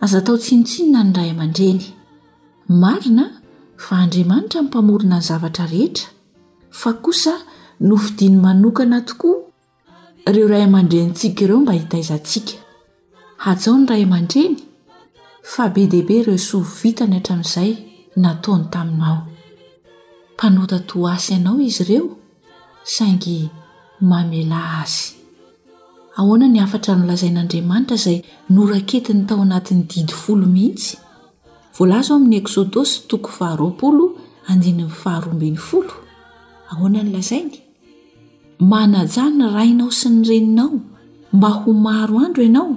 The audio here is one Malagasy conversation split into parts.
Aza atao tsinontsinona ny ray aman-dreny. Marina fa Andriamanitra no mpamorona ny zavatra rehetra, fa kosa nofidiny manokana tokoa ireo ray aman-drenintsika ireo mba hitaiza antsika. Hajao ny ray aman-dreny fa be dia be ireo soa vitany hatramin'izay nataony taminao. Mpanota toa azy ianao izy ireo, saingy mamelà azy. Ahoana ny hafatra nolazain'Andriamanitra izay noraketiny tao anatin'ny Didy folo mihitsy? Voalaza ao amin'ny Eksodosy toko faharoapolo andininy faharoa ambin'ny folo. Ahoana no lazainy? Manajà ny rainao sy ny reninao mba ho maro andro ianao,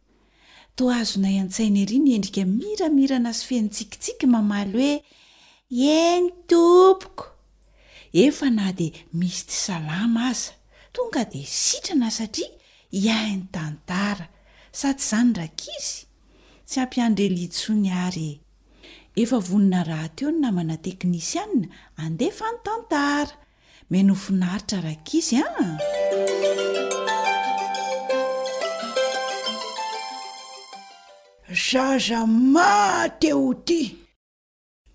Toa azonay an-tsaina ery ny endrika miramirana sy feno tsikitsiky mamaly hoe, Eny tompoko! Efa na dia misy tsy salama aza. Tonga dia sitrana satria hiahy ny tantara. Sa tsy izany rankizy? Tsy hampiandrely intsony ary e! Efa vonona rahateo ny namana teknisianina handefa ny tantara. Meno ho finaritra rankizy an! Zaza maty eo ty!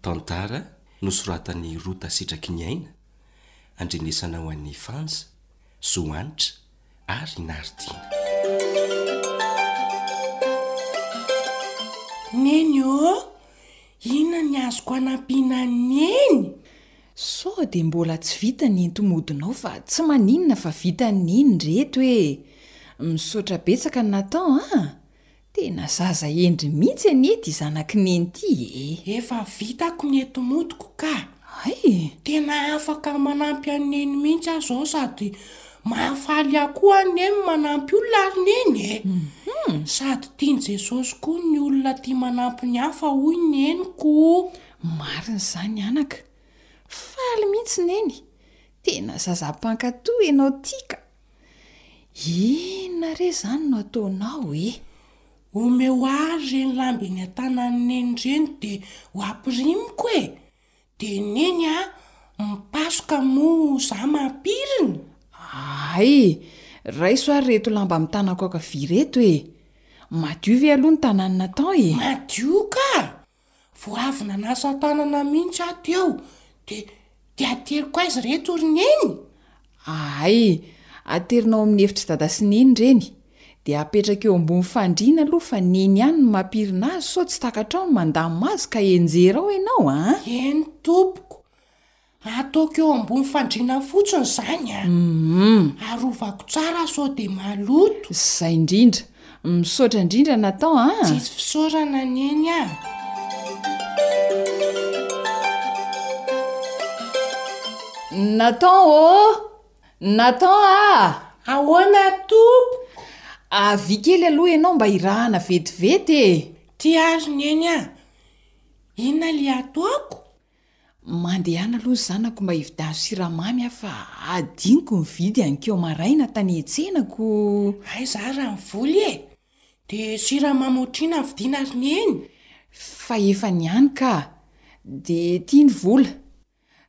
Tantara nosoratan'i Rota Sitraky ny Aina, andrenesana ho an'ny fans, zo hanitra, ary Nardina. Neny ô! Inona ny azoko hanampiana an'i Neny? Sao dia mbola tsy vita ny entomodinao fa tsy maninona fa vitan'i Neny reto e! Misaotra betsaka Nathan a! Tena zaza hendry mihitsy anie ity zanaky neny ity e! Efa vitako ny eto motoko ka! Hay e! Tena afaka manampy an'i neny mihitsy aho izao sady mahafaly ahy koa an'i neny manampy olona ary neny e! Sady tian'i Jesosy koa ny olona tia manampy ny hafa hoy ny henoko. Marina izany anaka! Faly mihitsy neny! Tena zaza mpankatò ianao ity ka! Inona re izany no ataonao e? Omeo ahy re ny lamba eny an-tanan'i Neny ireny dia ho ampirimiko e! Dia Neny a! mipasoka moa izaho mampirina? Hay! raiso ary ireto lamba amin'ny tanako ankavia ireto e! Madio ve aloha ny tanan'i Nathan e? Madio ka! Vao avy nanasa tanana mihitsy aho teo de de ateriko aiza re to ry neny? Aay, aterinao amin'ny efitr'i dada sy neny ireny, de apetraka eo ambony fandriana aloha fa neny ihany no mampirina azy sao tsy takatrao ny mandamina azy ka enjera ao ianao an! Eny tompoko. Ataoko eo ambony fandriana fotsiny izany an! Hum. Arovako tsara sao dia maloto. Izay indrindra. Misaotra indrindra natao an! Tsisy fisaorana Neny a! Nathan ô! Nathan a! Ahoana tompoko? Avia kely aloha ianao mba hirahana vetivety e! Ty ary Neny a! Inona ilay ataoko? Mandehana aloha zanako mba hividiano siramamy aho fa adinoko nividy an'i Keo maraina tany an-tsena ko. Aiza ary ny voly e! De siramamy otrina no vidiana ry neny? Fa efa niany ka! De ity ny vola.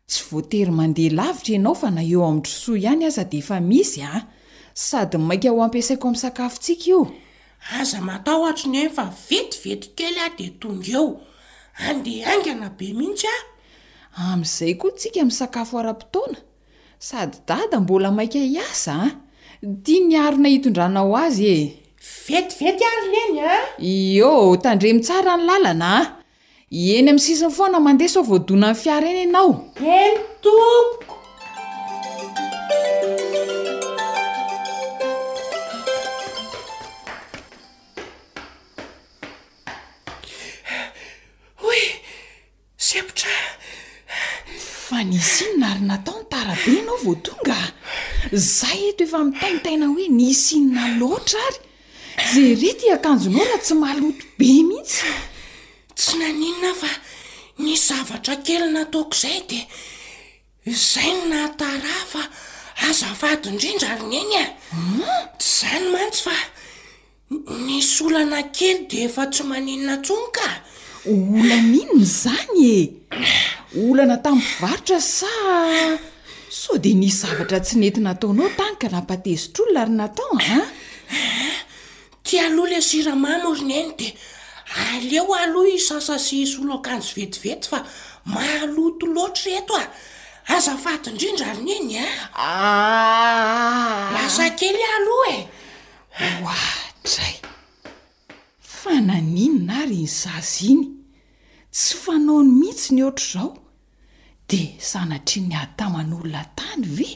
Tsy voatery mandeha lavitra ianao fa na eo amin'ny trosoa ihany aza dia efa misy a! Sady maika ho ampiasaiko amin'ny sakafontsika io. Aza matahotra ny ainy fa vetivety kely aho dia tonga eo. Handeha haingana be mihitsy aho. Amin'izay koa tsika misakafo ara-potoana, sady dada mbola maika hiasa a! Tian'i Harona hitondranao azy e! Vetivety ary neny a! Ioo, tandremo tsara ny lalana a! Eny amin'ny sisiny foana mandeha sao voadonan'ny fiara eny ianao. Eny tompoko. Hoy, sempotra. Fa nisy inona ary natao ny tara be ianao vao tonga? Zay eto efa mitaintaina hoe nisy inona loatra ary. Jereo ity akanjonao raha tsy maloto be mihitsy. Tsy naninona aho fa nisy zavatra kely nataoko izay dia izay no nahatara ahy fa azafady indrindra ry Neny a! Tsy izany mantsy fa nisy olana kely dia efa tsy maninona intsony ka! Olana inona izany e? Olana tamin'ny mpivarotra sa? Sao dia nisy zavatra tsy nety nataonao tany ka nampatezotr'olona ry Nathan a? Tsy aloha ilay siramamy ry Neny dia aleo aloha hisasa sy hisolo akanjo vetivety fa maloto loatra ireto a! Azafady indrindra ry Neny a! Aah! Lasa kely aho aloha e! Oadray! Fa naninona ary iny zaza iny tsy fanaony mihitsy ny ohatr'izao? Dia sanatrian'i Adama nolona tany ve?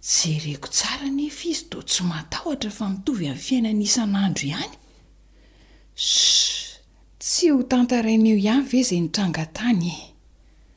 Jereko tsara anefa izy toa tsy matahotra fa mitovy amin'ny fiainany isan'andro ihany. Sh! Tsy ho tantaraineo ihany ve izay nitranga tany e?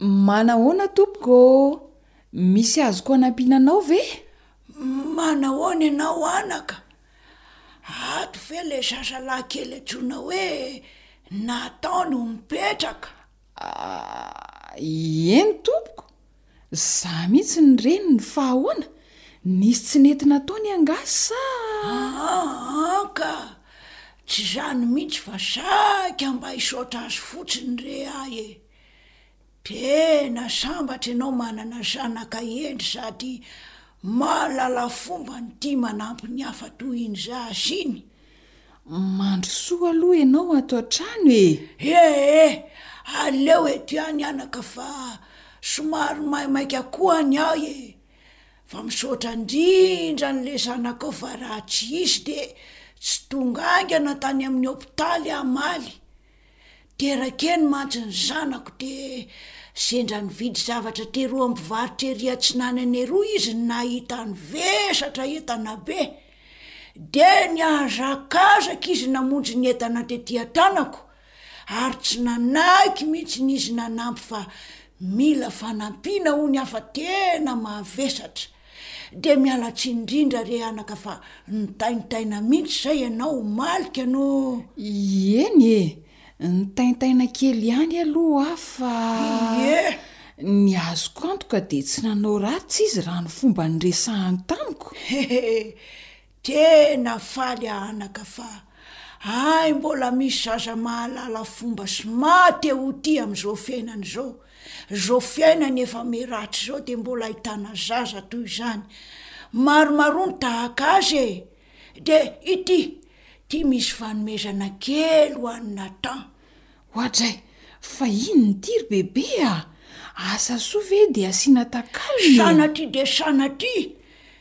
Manahoana tompoko ô? Misy azoko anampiana anao ve? Manahoana ianao anaka? Ato ve ilay zazalahy kely antsoina hoe Nathan no mipetraka? Eny tompoko, za mihitsy ny reniny fa ahoana? Nisy tsy nety nataony angaha sa? Aa ka! Tsy izany mihitsy fa saika mba hisaotra azy fotsiny re ahy e! Tena sambatra ianao manana zanaka hendry sady mahalala fomba ny tia manampy ny hafa toy iny zaza iny. Mandrosoa aloha ianao ato an-trano e! Ee, aleo eto ihany anaka fa somary maimaika koa ny ahy e! Fa misaotra indrindra an'ilay zanakao fa raha tsy hisy dia tsy tonga haingana tany amin'ny hopitaly aho omaly. Teraka eny mantsy ny zanako dia sendra nividy zavatra tery ho amin'ny mpivarotra ery atsinanana eroa izy no nahita ny vesatra entana be. Dia nihazakazaka izy namonjy ny entana tetỳ an-tanako, ary tsy nanaiky mihitsy izy nanampy fa mila fanampiana hono aho fa tena mavesatra. Dia miala tsiny indrindra re anaka fa nitaintaina mihitsy izay ianao omaly ka no. Ieny e! Nitaintaina kely ihany aloha aho fa. Ie! Ny azoko antoka dia tsy nanao ratsy izy raha ny fomba niresahany tamiko. Hehe! Tena faly aho anaka fa hay mbola misy zaza mahalala fomba sy maha te ho tia amin'izao fiainana izao. Izao fiainana efa me ratsy izao dia mbola ahitana zaza toy izany. Maromaroa ny tahaka azy e! Dia ity, ity misy fanomezana kely ho an'i Nathan, Oadray! Fa inn ity ry bebe a! Asa soa ve dia asiana takalo ny. Sanatria dia sanatria!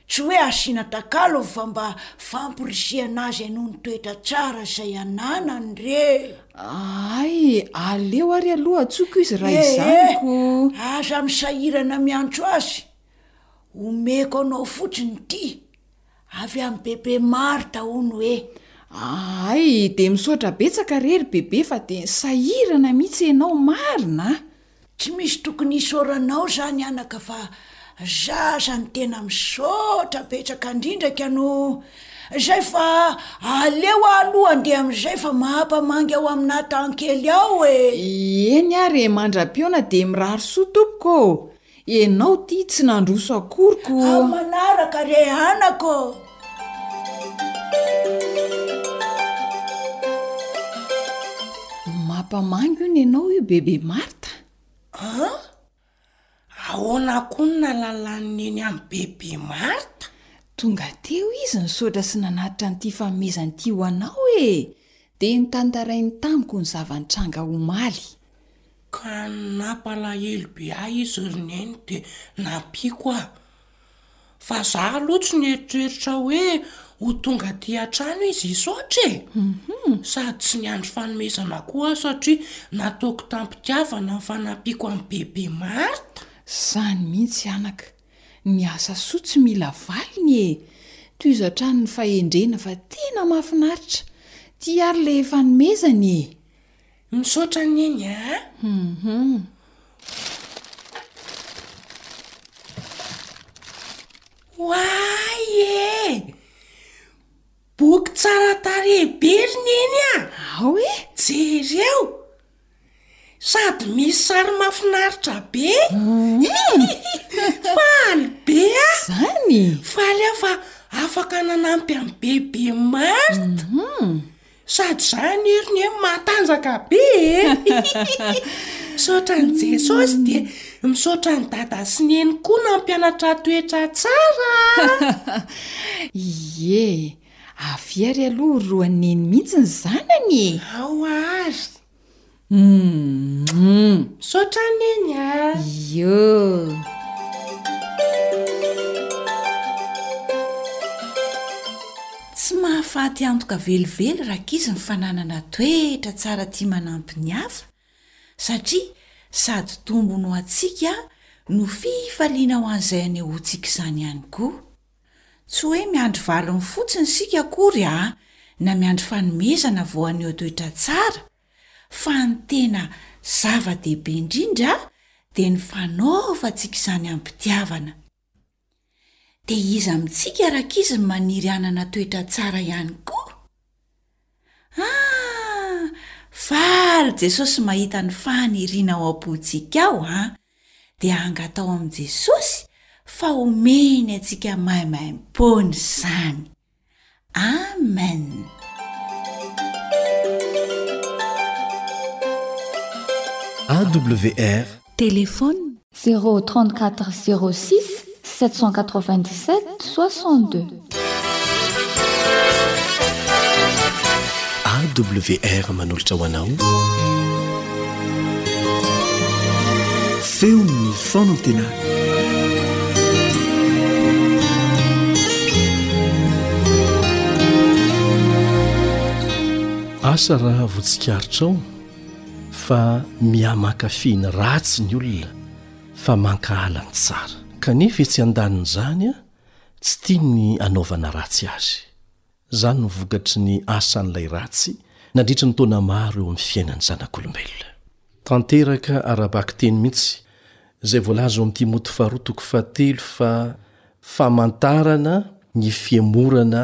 Tsy hoe asiana takalo fa mba famporisihana azy anie ny toetra tsara izay ananany re! Ahay e! Aleo ary aloha antsoiko izy raha izany ko. Ee, aza misahirana miantso azy! Omeko anao fotsiny ity. Avy amin'i Bebe Martha hono hoe ahay dia misaotra betsaka re ry Bebe fa dia sahirana mihitsy ianao marina a! Tsy misy tokony hisaoranao zany anaka fa za zany tena misaotra betsaka ndrindra ka no zay fa aleo aho aloha andeha amzay fa mahapamangy ao amin'ata ankely ao e! Eny ary e mandra-piona dia mirary soa tompoko ô! Enao ty tsy nandroso akory ko. Am manaraka re anako ô. Mampamangy hono enao io bebe Martha. An! Ahoana koa ny nalalany neny am bebe Martha? Tonga teo izy nisaotra sy nanatitra an'ity fanomezana ity ho anao e! Dia notantarainy tamiko ny zava-nitranga omaly. Ka nampalahelo be ahy izy ry Neny dia nampiako aho. Fa za aloha tsy nieritreritra hoe ho tonga aty an-trano izy hisaotra e! Sady tsy niandry fanomezana koa aho satria nataoko tamim-pitiavana ny fanampiako an'i Bebe Marthe. Zany mihitsy anaka, ny asa soa tsy mila valiny e! Tohizo hatrany ny fahendrena fa tena mahafinaritra. Ty ary le fanomezana e! Misaotra Neny a! Oay ee! Boky tsara tarehy be ry Neny a! Ao e! Jereo! Sady misy sary mahafinaritra be e! Faly be aho! Izany? Faly aho fa afaka nanampy an'i Bebe Marthe! Sady izany ery ny eny matanjaka be e! Misaotra an'i Jesosy dia misaotra an'i Dada sy Neny koa nampianatra ahy toetra tsara a! Ie, avia ry aloha roa Neny mihitsy ny zanany e! Ao ary! Mmmh. Misaotra Neny a! Ieuuh. Tsy mahafaty antoka velively rankizy ny fananana toetra tsara tia manampy ny hafa satria sady tombony ho antsika no fifaliana ho an'izay anehoantsika izany ihany koa. Tsy hoe miandry valiny fotsiny isika akory a, na miandry fanomezana vao haneho toetra tsara, fa ny tena zava-dehibe indrindra dia ny fanaovantsika izany amim-pitiavana. Dia iza amintsika rakiziny maniry hanana toetra tsara ihany koa? Aa! Faly Jesosy mahita ny faniriana ao am-pontsika ao an! Dia angataho amin'i Jesosy fa homeny antsika maimaimpoana izany. Amen! AWR Telefaonina. Zéro trente quatre zéro six sept cent quatre vingt dix sept soixante deux. AWR manolotra ho anao feon'ny fanantenana. Asa raha voatsikaritrao Fa mihamakafy ny ratsy ny olona fa mankahala ny tsara. Kanefa etsy an-danin'izany tsy tia ny hanaovana ratsy azy. Izany no vokatry ny asan'ilay ratsy nandritry ny taona maro eo amin'ny fiainan'ny zanak'olombelona. Tanteraka ara-bakiteny mihitsy izay voalaza ao amin'ny Timoty faharoa toko fahatelo fa famantarana ny fihemorana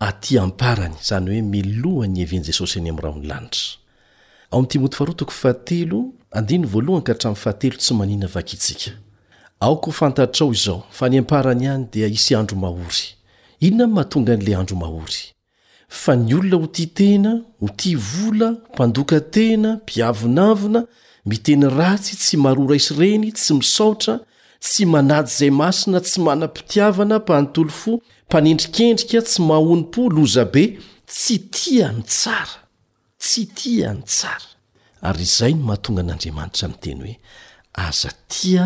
aty amparany, izany hoe miloha ny hevin'i Jesosy eny amin'ny rahon'ny lanitra. Ao amin'ny Timoty faharoa toko fahatelo, andininy voalohany ka hatramin'ny fahatelo tsy manina vakintsika. Aoka ho fantatrao izao, fa any amparany any dia hisy andro mahory. Inona no mahatonga an'ilay andro mahory? Fa ny olona ho tia tena, ho tia vola, mpandoka tena, mpiavonavona, miteny ratsy, tsy maroa ray sy reny, tsy misaotra, Tsy manaja izay masina tsy manam-pitiavana mpanontolo fo mpanendrikendrika tsy mahonom-po loza be tsy tia ny tsara tsy tia ny tsara ary izay no mahatonga an'Andriamanitra miteny hoe aza tia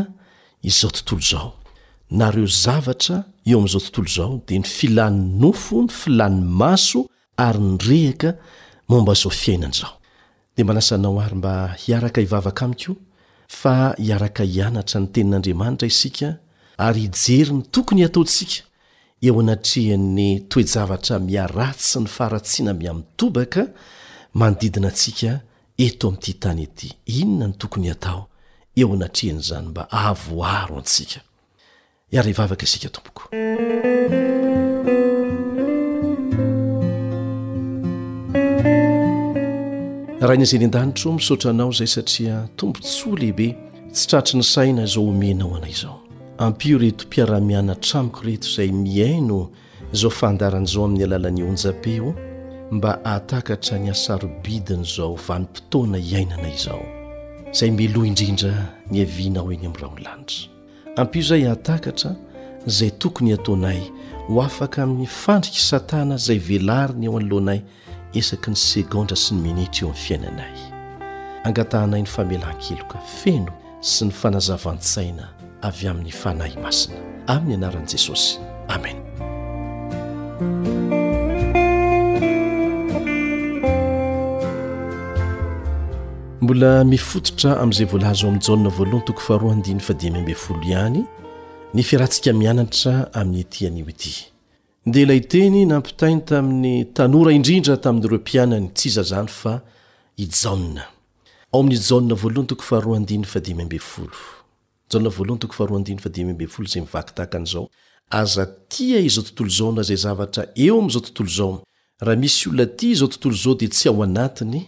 izao tontolo izao na ireo zavatra eo amin'izao tontolo izao dia ny filan'ny nofo ny filan'ny maso ary nirehaka momba izao fiainany izao, dia manasa anao àry mba hiaraka hivavaka amiko fa hiaraka hianatra ny Tenin'Andriamanitra isika ary hijery ny tokony hataontsika eo anatrehan'ny toe-javatra miharatsy ny faharatsiana miha-mitobaka manodidina antsika eto amin'ity tany ity. Inona no tokony hatao eo anatrehan'izany mba hahavoaro antsika? Hiara hivavaka isika tompoko. Rainy izay ny an-danitro misaotra anao izay satria tombontsoa lehibe tsy tratry ny saina izao homenao anay izao. Ampio reto mpiara-mianatra amiko reto izay mihaino izao fandarana izao amin'ny alalan'ny onjam-peo mba hahatakatra ny hasarobidiny izao vanim-potoana iainana izao izay meloha indrindra ny havianao eny amin'ny rahon'ny lanitra. Ampio izay hahatakatra izay tokony hataonay ho afaka amin'ny fandrik'i Satana izay velariny eo anoloanay isaky ny segondra sy ny minitra eo amin'ny fiainanay. Angatahanay ny famelan-keloka feno sy ny fanazavan-tsaina avy amin'ny Fanahy Masina. Amin'ny anaran'i Jesosy. Amena. Mbola mifototra amin'izay voalaza ao amin'ny Jaona voalohany toko faharoa andiny fa dimy ambin'ny folo ihany ny fiaratsika mianatra amin'ny ity anio ity. Dia ilay teny nampitainy tamin'ny tanora indrindra tamin'ireo mpianany tsy iza izany fa i Jaona. Ao amin'ny Jaona voalohany toko faharoa andiny fa dimy ambin'ny folo. Jaona voalohany toko faharoa andininy fahadimy ambin'ny folo izay mivaky tahaka an'izao, Aza tia izao tontolo izao na izay zavatra eo amin'izao tontolo izao. Raha misy olona tia izao tontolo izao dia tsy ao anatiny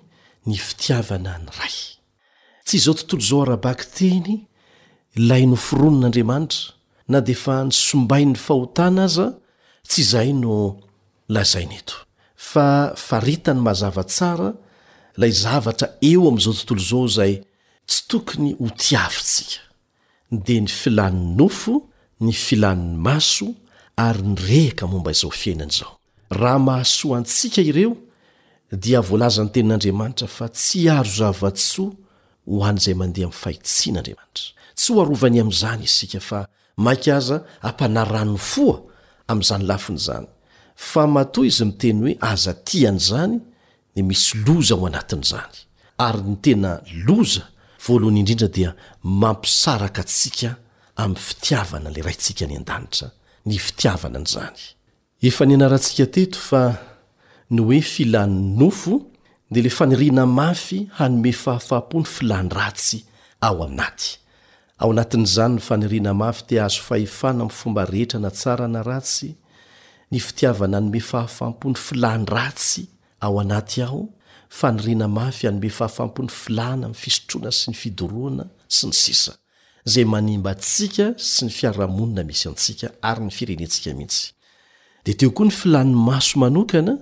ny fitiavana an'ny Ray. Tsy izao tontolo izao ara-bakiteny ilay noforonin'Andriamanitra, na dia efa nisombain'ny fahotana aza, tsy izay no lazaina eto, fa faritany mazava tsara ilay zavatra eo amin'izao tontolo izao izay Tsy tokony ho tiavintsika dia ny filan'ny nofo, ny filan'ny maso ary ny rehaka momba izao fiainana izao. Raha mahasoa antsika ireo dia voalazan'ny Tenin'Andriamanitra fa tsy aro zava-tsoa ho an'izay mandeha amin'ny fahitsian'Andriamanitra. Tsy ho arovany amin'izany isika fa mainka aza ampanarano foa amin'izany lafiny izany fa matoa izy miteny hoe aza tia an'izany dia misy loza ao anatin'izany, ary ny tena loza voalohany indrindra dia mampisaraka antsika amin'ny fitiavana ny Raintsika any An-danitra, ny fitiavana an'izany. Efa nianarantsika teto fa ny hoe filan'ny nofo dia ilay faniriana mafy hanome fahafaham-po ny filany ratsy ao anaty. Ao anatin'izany ny faniriana mafy te hahazo fahefana amin'ny fomba rehetra na tsara na ratsy, ny fitiavana hanome fahafam-po ny filàny ratsy ao anaty ao, faniriana mafy hanome fahafam-po ny filàna amin'ny fisotroana sy ny fidoroana, sy ny sisa Izay manimba antsika sy ny fiarahamonina misy antsika ary ny firenentsika mihitsy. Dia teo koa ny filàn'ny maso manokana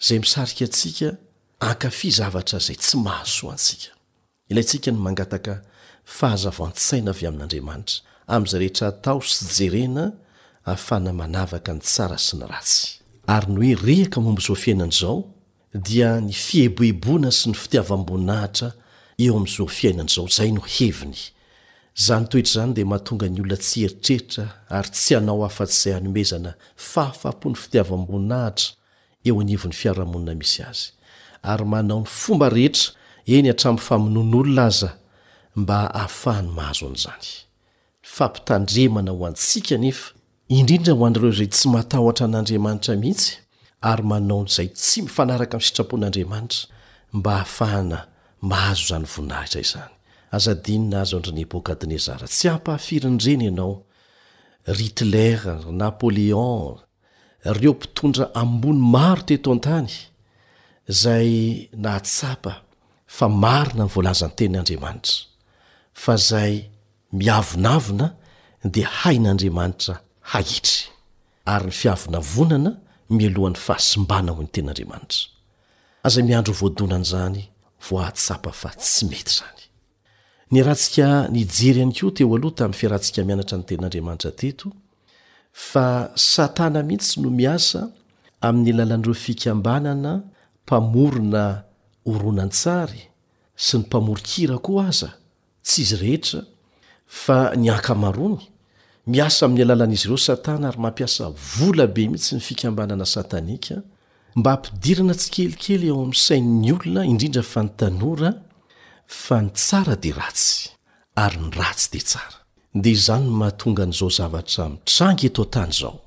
izay misarika antsika hankafy zavatra izay tsy mahasoa antsika. Ilaintsika ny mangataka fahazavan-tsaina avy amin'Andriamanitra, amin'izay rehetra atao sy jerena ahafahana manavaka ny tsara sy ny ratsy. Ary ny hoe riaka momba izao fiainana izao dia ny fieboeboana sy ny fitiavam-boninahitra eo amin'izao fiainana izao, izay no heviny. Izany toetra izany dia mahatonga ny olona tsy hieritreritra ary tsy hanao afa-tsy izay hanomezana fahafahampo ny fitiavam-boninahitra eo anivon'ny fiarahamonina misy azy ary manao ny fomba rehetra, eny hatramin'ny famonoan'olona aza, mba hahafahany mahazo an'izany. Fampitandremana ho antsika anefa, indrindra ho an'ireo izay tsy matahotra an'Andriamanitra mihitsy ary manao izay tsy mifanaraka amin'ny sitrapon'Andriamanitra, mba hahafahana mahazo izany voninahitra izany. Aza adinona azy an-dry Nebokadnezara, tsy hampahafirin'ireny ianao, ry Hitler, ry Napoléon, ireo mpitondra ambony maro teto an-tany izay nahatsapa fa marina ny voalazan'ny Tenin' Andriamanitra, fa izay miavonavona dia hain' Andriamanitra hahitry, ary ny fiavonavonana mialohan'ny fahasimbana, hoy ny Tenin' Andriamanitra. Aza miandry ho voadonan'izany vao hahatsapa fa tsy mety izany. Ny ratsika nijery ihany koa teo aloha tamin'ny fiarahantsika mianatra ny Tenin'Andriamanitra teto fa Satana mihitsy no miasa amin'ny alalan'ireo fikambanana mpamorona horonantsary sy ny mpamoron-kira koa aza, tsy izy rehetra fa ny ankamaroany, miasa amin'ny alalan'izy ireo Satana ary mampiasa vola be mihitsy ny fikambanana satanika Mba hampidirana tsikelikely ao amin'ny sain'ny olona, indrindra fa ny tanora, fa ny tsara dia ratsy, ary ny ratsy dia tsara. Dia izany no mahatonga an'izao zavatra mitranga eto an-tany izao.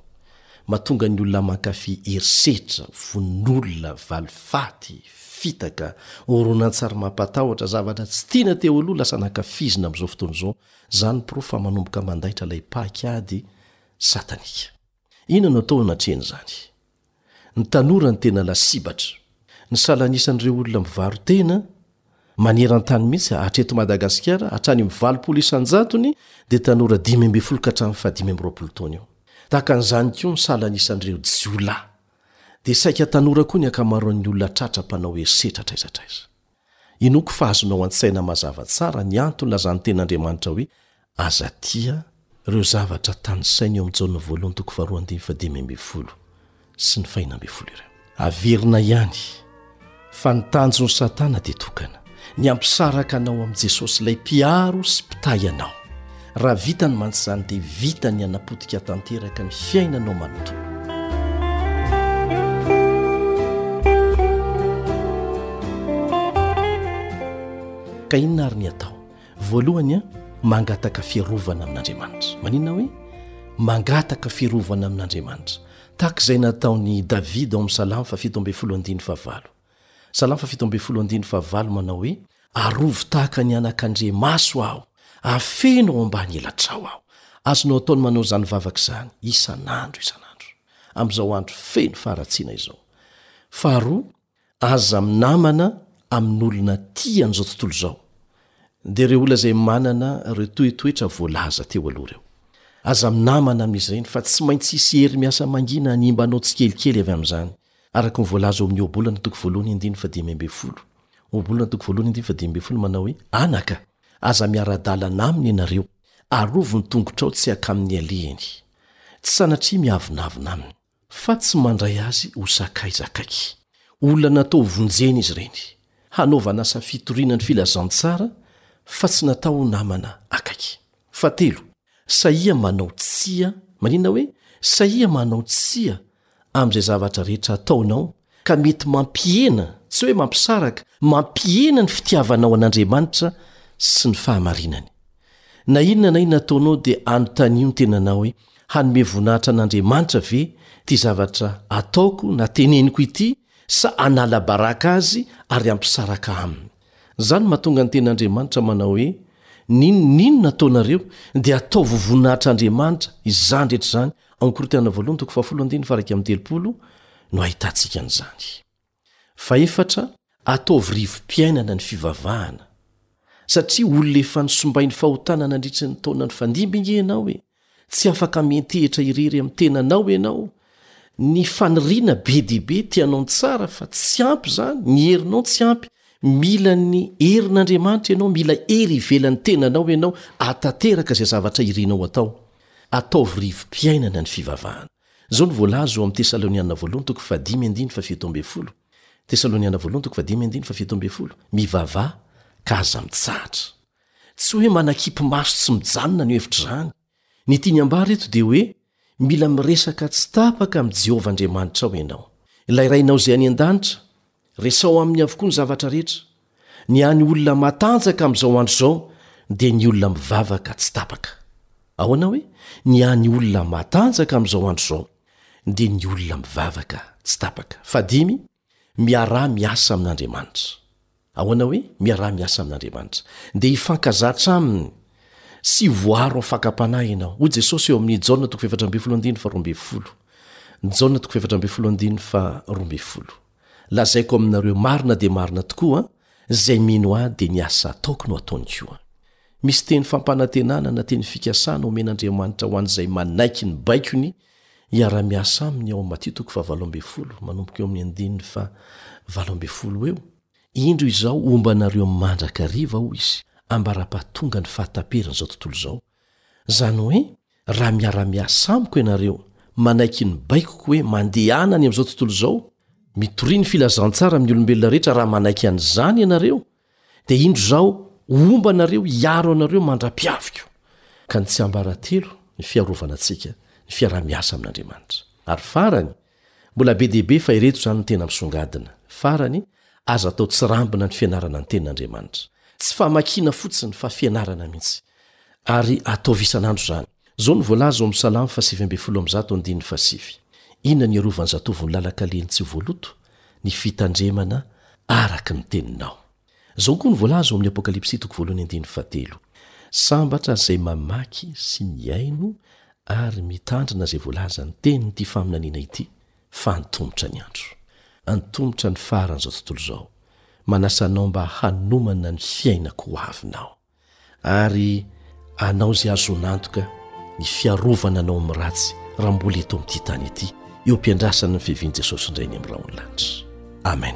Mahatonga ny olona mankafy herisetra, vononolona, valifaty, fitaka, horonantsary mampatahotra, zavatra tsy tiana teo aloha lasa nankafizina amin'izao fotoana izao. Izany ny porofo fa manomboka mandaitra ilay paik'ady satanika. Inona no atao hanatrehana izany? Ny tanora no tena lasibatra. Ny salanisan'ireo olona mivaro-tena, maneran-tany mihitsy, hatreto Madagasikara, hatrany amin'ny valopolo isan-jatony, dia tanora dimy ambin'ny folo ka hatramin'ny fahadimy amby roapolo taona eo. Tahaka an'izany koa ny salanisan'ireo jiolahy. Dia saika tanora koa ny ankamaroan'ny olona tratra mpanao herisetra hatraiza hatraiza. Inoako fa azonao an-tsaina mazava tsara ny antony lazan'ny Tenin'Andriamanitra hoe, Aza tia ireo zavatra tanisainy eo amin'ny Jaona voalohany toko faharoa andininy fahadimy ambin'ny folo sy ny fahina ambin'ny folo ireo. Averina ihany fa ny tanjon'i Satana dia tokana, ny hampisaraka anao amin'i Jesosy, ilay Mpiaro sy Mpitahy anao. Raha vitany mantsy izany dia vita ny hanapotika tanteraka ny fiainanao manontolo. Ka inona ary ny atao? Voalohany a, mangataka fiarovana amin'Andriamanitra. Maninona hoe mangataka fiarovana amin'Andriamanitra? Tahaka izay nataon'i Davida ao amin'ny Salamo fahafito ambin'ny folo andininy fahavalo. Salamo fahafito ambin'ny folo andininy fahavalo manao hoe, Arovy tahaka ny anakandriamaso aho, afeno ao ambany elatrao aho. Azonao atao ny manao izany vavaka izany isan'andro isan'andro, amin'izao andro feno faharatsiana izao. Faharoa, aza minamana amin'olona tia an'izao tontolo izao, dia ireo olona izay manana ireo toetoetra voalaza teo aloha ireo. Aza minamana amin'izy ireny, fa tsy maintsy hisy hery miasa mangina hanimba anao tsikelikely avy amin'izany. Araka ny voalaza ao amin'ny Ohabolana toko voalohany andininy fahadimy ambin'ny folo, Ohabolana toko voalohany andininy fahadimy ambin'ny folo manao hoe, Anaka, aza miara-dalana aminy ianareo, arovy ny tongotrao tsy hakamin'ny alehany. Tsy sanatria miavonavona aminy, fa tsy mandray azy ho sakaiza akaiky. Olona natao hovonjena izy ireny, hanaovana asa fitoriana ny filazantsara, fa tsy natao ho namana akaiky. Fahatelo, sahia manao tsia. Marina hoe, sahia manao tsia amin'izay zavatra rehetra ataonao, ka mety mampihena, tsy hoe mampisaraka, mampihena ny fitiavanao an'Andriamanitra sy ny fahamarinany. Na inona na inona ataonao dia anontanio ny tenanao hoe, Hanome voninahitra an'Andriamanitra ve ity zavatra ataoko na teneniko ity sa hanala baraka azy ary hampisaraka aminy? Izany no mahatonga ny Tenin'Andriamanitra manao hoe, N'inona n'inona ataonareo, dia ataovy ho voninahitr'Andriamanitra izany rehetra izany. Ao Korintiana Voalohany toko fahafolo andininy faha-iraika amby telopolo no ahitantsika an'izany. Fahefatra, Ataovy rivo-piainana ny fivavahana. Satria olona efa nosimbain'ny fahotana nandritry ny taona nifandimby ange ianao e! Tsy afaka miantehitra irery amin'ny tenanao ianao, ny faniriana be dia be te hanao ny tsara fa tsy ampy izany, ny herinao tsy ampy, mila ny herin'Andriamanitra ianao, mila hery ivelan'ny tenanao ianao ahatanteraka izay zavatra irinao hatao. Ataovy rivo-piainana ny fivavahana. Izao no voalaza ao amin'ny Tesaloniana Voalohany toko fahadimy andininy fahafito ambin'ny folo, Tesaloniana Voalohany toko fahadimy andininy fahafito ambin'ny folo, Mivavaha ka aza mitsahatra. Tsy hoe manakipy maso tsy mijanona ny hevitr'izany. Ny tiany ambara eto dia hoe mila miresaka tsy tapaka amin'i Jehovah Andriamanitrao ianao. Ilay Rainao izay any an-danitra, resaho aminy avokoa ny zavatra rehetra. Ny hany olona matanjaka amin'izao andro izao dia ny olona mivavaka tsy tapaka. Ahoana hoe ny hany olona matanjaka amin'izao andro izao dia ny olona mivavaka tsy tapaka? Faha dimy, Miaraha-miasa amin'Andriamanitra. Ahoana hoe miaraha-miasa amin'Andriamanitra? Dia hifankazatra Aminy sy voaro amin'ny fakam-panahy ianao. Hoy Jesosy eo amin'ny Jaona toko fahefatra ambin'ny folo andininy faharoa ambin'ny folo, Jaona toko fahefatra ambin'ny folo andininy faharoa ambin'ny folo, Lazaiko aminareo marina dia marina tokoa, izay mino Ahy dia ny asa ataoko no ataony koa. Misy teny fampanantenana na teny fikasana omen'Andriamanitra ho an'izay manaiky ny baikony Hiara-miasa aminy ao amin'ny Matio toko fahavalo ambin'ny folo manomboka eo amin'ny andininy fahavalo ambin'ny folo eo, Indro izao homba anareo mandrakariva, hoy Izy, ambara-pahatonga ny fahataperan'izao tontolo izao, izany hoe raha miara-miasa amiko ianareo, manaiky ny baikoko hoe mandehana any amin'izao tontolo izao, mitoria ny filazantsara amin'ny olombelona rehetra raha manaiky an'izany ianareo, Dia indro izaho homba anareo hiaro anareo mandra-piaviko. Ka ny tsiambaratelo, ny fiarovana antsika, ny fiaraha-miasa amin'Andriamanitra. Ary farany, mbola be dia be fa ireto izany ny tena misongadina, farany, aza atao tsirambina ny fianarana ny Tenin'Andriamanitra. Tsy famakiana fotsiny fa fianarana mihitsy. Ary ataovy isan'andro izany. Izao no voalaza ao amin'ny Salamo faha sivy ambin'ny folo amby zato andininy faha sivy, Inona no hiarovan'ny zatovo ny lalan-kalehiny tsy voaloto? Ny fitandremana araka ny teninao. Izao koa no voalaza ao amin'ny Apokalypsy toko voalohany andininy faha telo, Sambatra izay mamaky sy mihaino ary mitandrina izay voalazan'ny tenin'ity faminaniana ity, fa antomotra ny andro. Antomotra ny faran'izao tontolo izao. Manasa anao mba hanomana ny fiainako ho avy nao. Ary anao izay azon antoka ny fiarovana anao amin'ny ratsy raha mbola eto amin'ity tany ity, eo am-piandrasana ny fiavian'i Jesosy indray any amin'ny rahon'ny lanitra. Amen.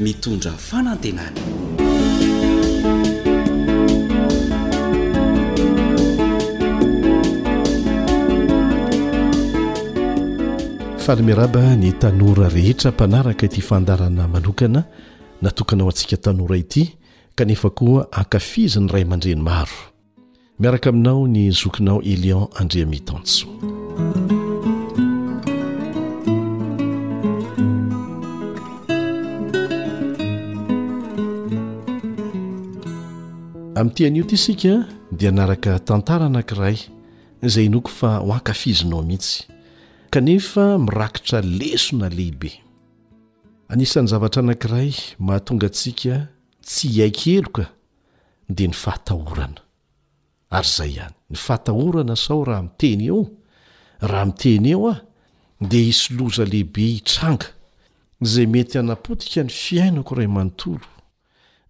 mitondra fanantenana. Faly miaraba ny tanora rehetra mpanaraka ity fandarana manokana natokana ho antsika tanora ity kanefa koa ankafiziny ray aman-dreny maro. Miaraka aminao ny zokinao Elian Andriamitansoa. Amin'ity anio ity isika dia hanaraka tantara anankiray izay inoako fa ho ankafizinao mihitsy, kanefa mirakitra lesona lehibe. Anisan'ny zavatra anankiray mahatonga antsika tsy hiaiky heloka dia ny fahatahorana. Ary izay ihany. Ny fahatahorana sao raha miteny eo, raha miteny eo aho, dia hisy loza lehibe hitranga, izay mety hanapotika ny fiainako iray manontolo,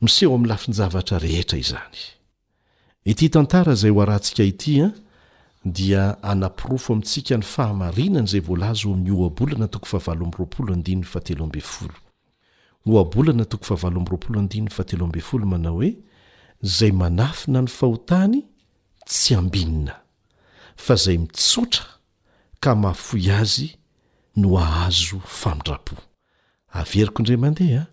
miseho amin'ny lafin-javatra rehetra izany. Ity tantara izay hoarahantsika ity dia hanaporofo amintsika ny fahamarinan'izay voalaza ao amin'ny Ohabolana toko fahavalo amby roapolo andininy fahatelo ambin'ny folo. Ohabolana toko fahavalo amby roapolo andininy fahatelo ambin'ny folo manao hoe, Izay manafina ny fahotany tsy ambinina, fa izay mitsotra ka mahafoy azy no hahazo famindram-po. Averiko indray mandeha an!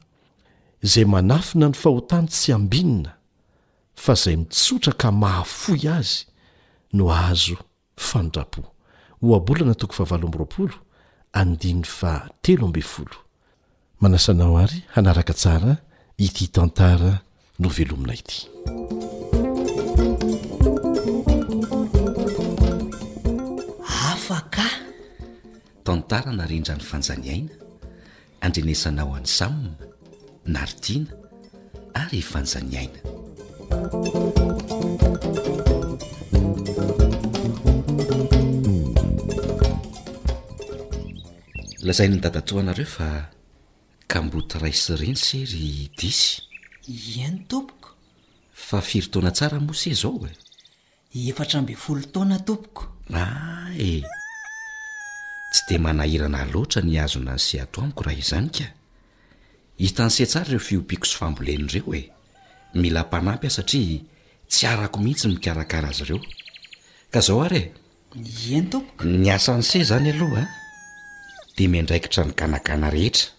Izay manafina ny fahotany tsy ambinina, fa izay mitsotra ka mahafoy azy no hahazo Famindram-po. Ohabolana toko fahavalo amby roapolo, andininy fahatelo ambin'ny folo. Manasa anao àry hanaraka tsara ity tantara novelomina ity. Afaka! Tantara narindran'i Fanjaniaina, Andrenesanao an'i Sam, Naritina ary i Fanjaniaina. Lazain'ny dadatoanareo fa kamboty ray sy reny se ry Disy? Ieny tompoko. Fa firy taona tsara moa se zao e? Efatra ambin'ny folo taona tompoko. Ah eh! Tsy dia manahirana loatra ny hihazona ny seha ato amiko raha izany ka! Hitan'ny seha tsara ireo fiompiako sy famboleny ireo eh! Mila mpanampy aho satria tsy arako mihitsy ny mikarakara azy ireo. Ka izao ary eh! Eny tompoko. Ny asan'ny seha izany aloha dia miandraikitra ny ganagana rehetra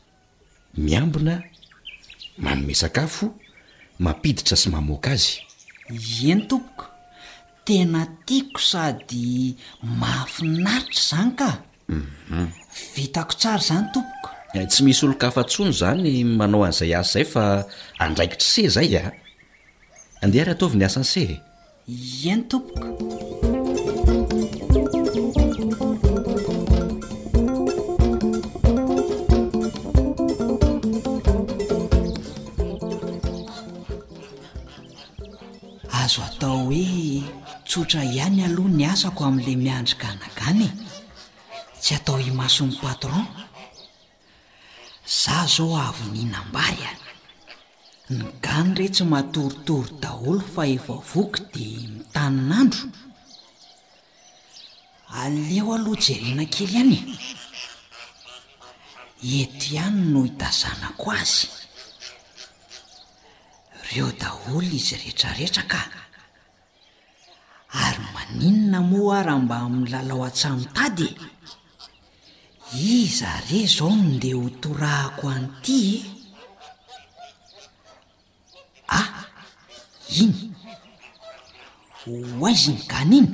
miambina, manome sakafo, mampiditra sy mamoaka azy. Ieny tompoko, tena tiako sady mahafinaritra izany ka! Vitako tsara izany tompoko. Tsy misy olon-kafa intsony izany manao an'izay asa izay fa andraikitry se izay a! Andeha ary ataovy ny asan'i se e! Yen tompoko.azo atao hoe tsotra ihany aloha ny asako amin'ilay miandry ganagana e, tsy atao imason'ny patron Za zao avy ninambary a! Ny gany re tsy matoritory daholo fa efa voky de mitanin'andro. Aleo aloha jerena kely ihany e! Eto ihany no itazanako azy. Reo daholo izy retraretra ka! Ary maninona moa raha mba milalao an-tsahan-tady e? Iza re izao no ndeha ho torahako an'ity e? A, iny, ho aiza iny gana iny?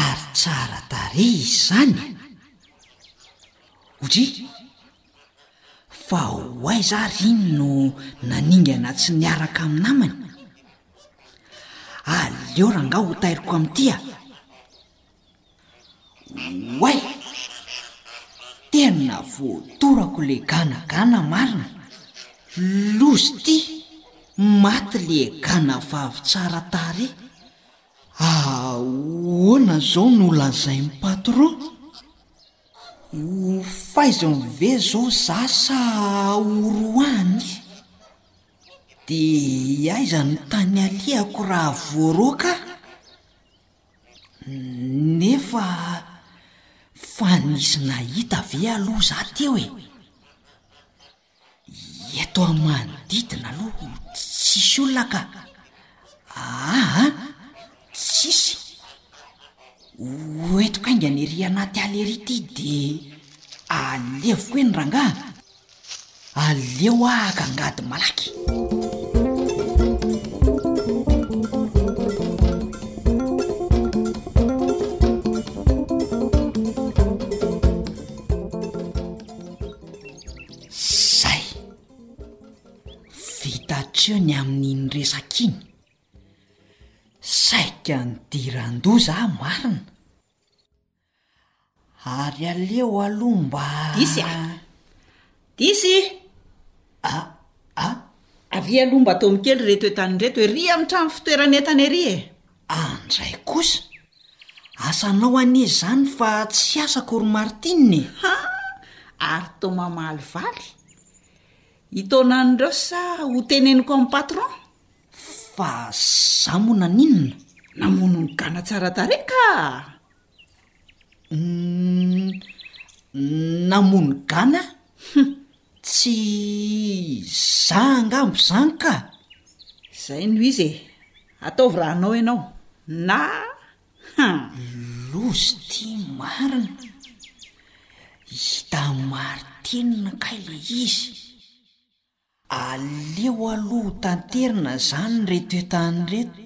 Ary tsara tarehy izy izany e! Odry! Fa ho aiza ary iny no naningana tsy niaraka amin'ny namany? Aleo rangaha ho tairiko amin'ity a! Oay! Tena voadorako le ganagana marina! Loza ity! Maty le ganavavy tsara tarehy! Ahoana izao no lazain'i patron? Ho faizo ny ve zao za sa ho roahiny? De aiza no tany alehako raha voaroaka aho? Nefa fa nisy nahita ve aloha za teo e? Eto amin'ny manodidina aloha tsisy olona ka. Aa, tsisy. Hoentiko haingana ery anaty ala ery ity dia aleviko eny rangaha. Aleo aho haka angady malaky. Zay! Vita hatreo ny amin'iny resaka iny. Saika nidiran-doza aho marina. Ary aleo aloha mba... Diso a! Diso i! A! A! Avia aloha mba ataovy kely ireto entana ireto ery amin'ny trano fitoeran'entana ery e! Andray kosa? Asanao anie izany fa tsy asako ry Martine e! Ha! Ary toa mamaly valy? Itaonan'ireo sa ho teneniko amin'ny patron? Fa za moa naninona? Namono ny gana tsara tarehy ka! N- Namono gana? Hum! Tsy izaho angamba izany ka! Izay no izy e! Ataovy raha hanao ianao, na ha! Loza ity marina! Hita amin'ny marin-tenina kay ilay izy! Aleo aloha ho tanterina izany ry toe-tany ireto!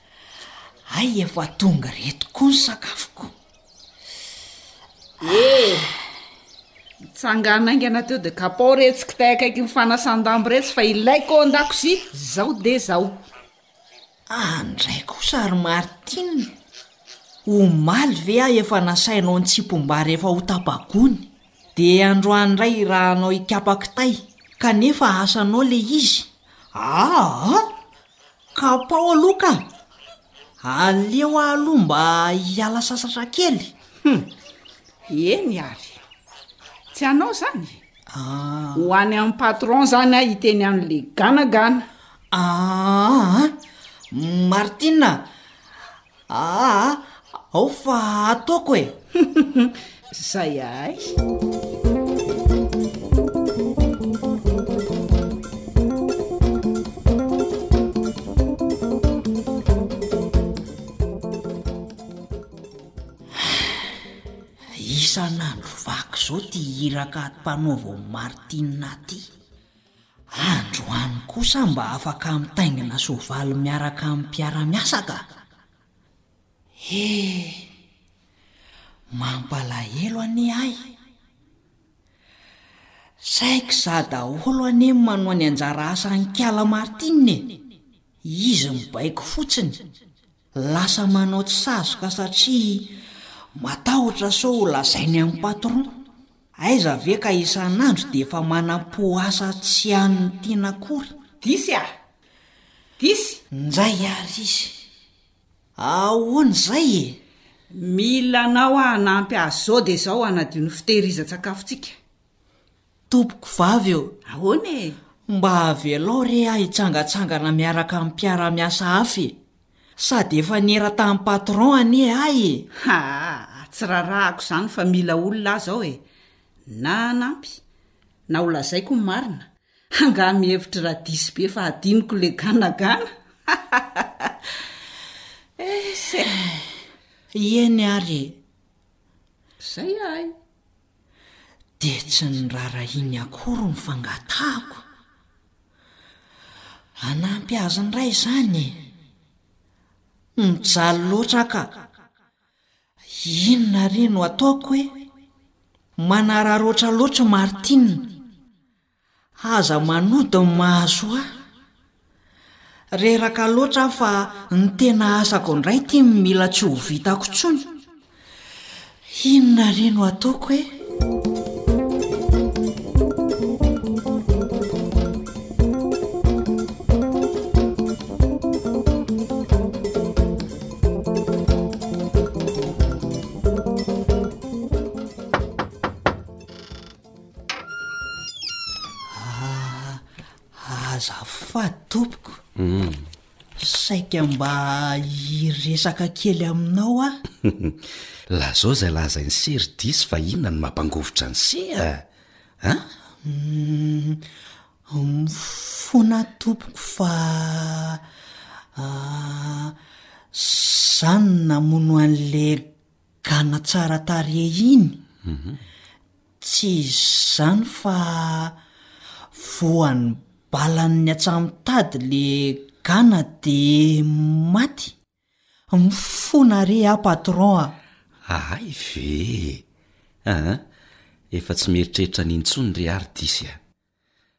Hay efa tonga reto koa ny sakafoko. Eh! Mitsangana aingana teo de kapao retsy kitay akaiky ny fanasan-dambo retsy fa ilaiko ao an-dakozia zao de zao. Andray kosa ry Martine, omaly ve aho efa nasainao nitsipom-bary efa ho tapa-gony de androany indray irahanao hikapa kitay kanefa asanao le izy? Aa! Kapao aloha ka! Aleo aho aloha mba hiala sasatra kely. Hum! Eny ary. Tsy hanao izany e? Ah. Ho any amin'ny patron izany aho hiteny an'ilay ganagana. Aa! Martina, Aa ao fa ataoko e! Zay ahy! Isan'andro vaky izao ity hira ka mpanaova ao Martina ty. Androany kosa mba afaka mitaingina soavaly miaraka amin'ny mpiara-miasa ka! He! Mampalahelo anie ahy! Saiky za daholo anie no manoa ny anjara asan'i Kala Martine e! Izy mibaiko fotsiny. Lasa manao tsy sazoka satria matahotra sao ho lazainy amin'ny patron. Aiza ve ka isan'andro dia efa manam-po asa tsy an'ny tiana akory. Diso a! Diso! Njay ary izy. Ahoana izay e? Mila anao hanampy azy izao dia izao hanadio ny fitehirizan-tsakafontsika. Tompoko vavy ô! Ahoana e? Mba avelao re aho hitsangatsangana miaraka amin'ny mpiara-miasa hafa e! Sady efa niera-tamin'ny patron anie ahy e! Haa! Tsy rarahako izany fa mila olona aho izao e! Na hanampy, na ho lazaiko ny marina, angaha mihevitry ra diso be fa hadinoko ilay ganagana? Hahahaha! Eny ary e! Izay ahy! dia tsy ny raharahiany akory no fangatahako. Hanampy azy indray izany e! Mijaly loatra ka! Inona re no ataoko e? Manararaotra loatra i Martine. Aza manota ny mahasoa ahy. Reraka loatra aho fa ny tena asako indray ity no mila tsy ho vitako intsony. Inona re no ataoko e? Azafady tompoko, saika mba hiresaka kely aminao aho. Lazao izay lazain'i Sery Diso fa inona no mampangovitra an'i Sea a? Mifona aho tompoko fa izaho no namono an'ilay gana tsara tarehy iny mhm. tsy izany fa voan'ny balan'ny atsamitady le gana de maty mifona re a patron a ahay ve aa efa tsy mieritreritra ny intsony re ary disy a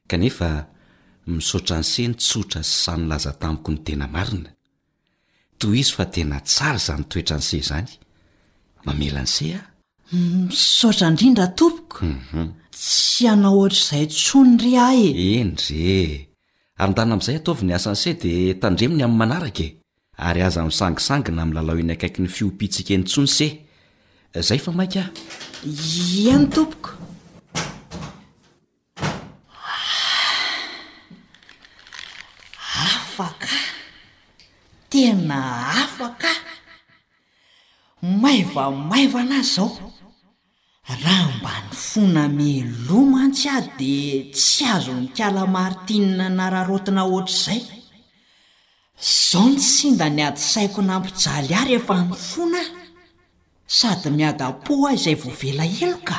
Kanefa misaotra anse nitsotra sy samy nilaza tamiko ny tena marina. Tohizo fa tena tsara izany toetranse izany. Mamela anse aho. Misaotra indrindra tompoko. Tsy hanao ohatr'izay intsony re aho e. Eny re. Ary ndana amin'izay ataovy ny asanse dia tandremo ny amin'ny manaraka e. Ary aza misangisangy na milalao eny akaikin'ny fiompiantsika eny intsony se! Zay fa maika a! Ia ny tompoko! Hafa ka! Tena hafa ka! Maivamaivana aza ao! Raha mba nifona mialoha mantsy aho dia tsy azon'ikala Martine nararaotina ohatr'izay. Izao ny singa niadisaiko nampijaly ahy rehefa nifona aho, sady miadam-po aho izay voavela heloka.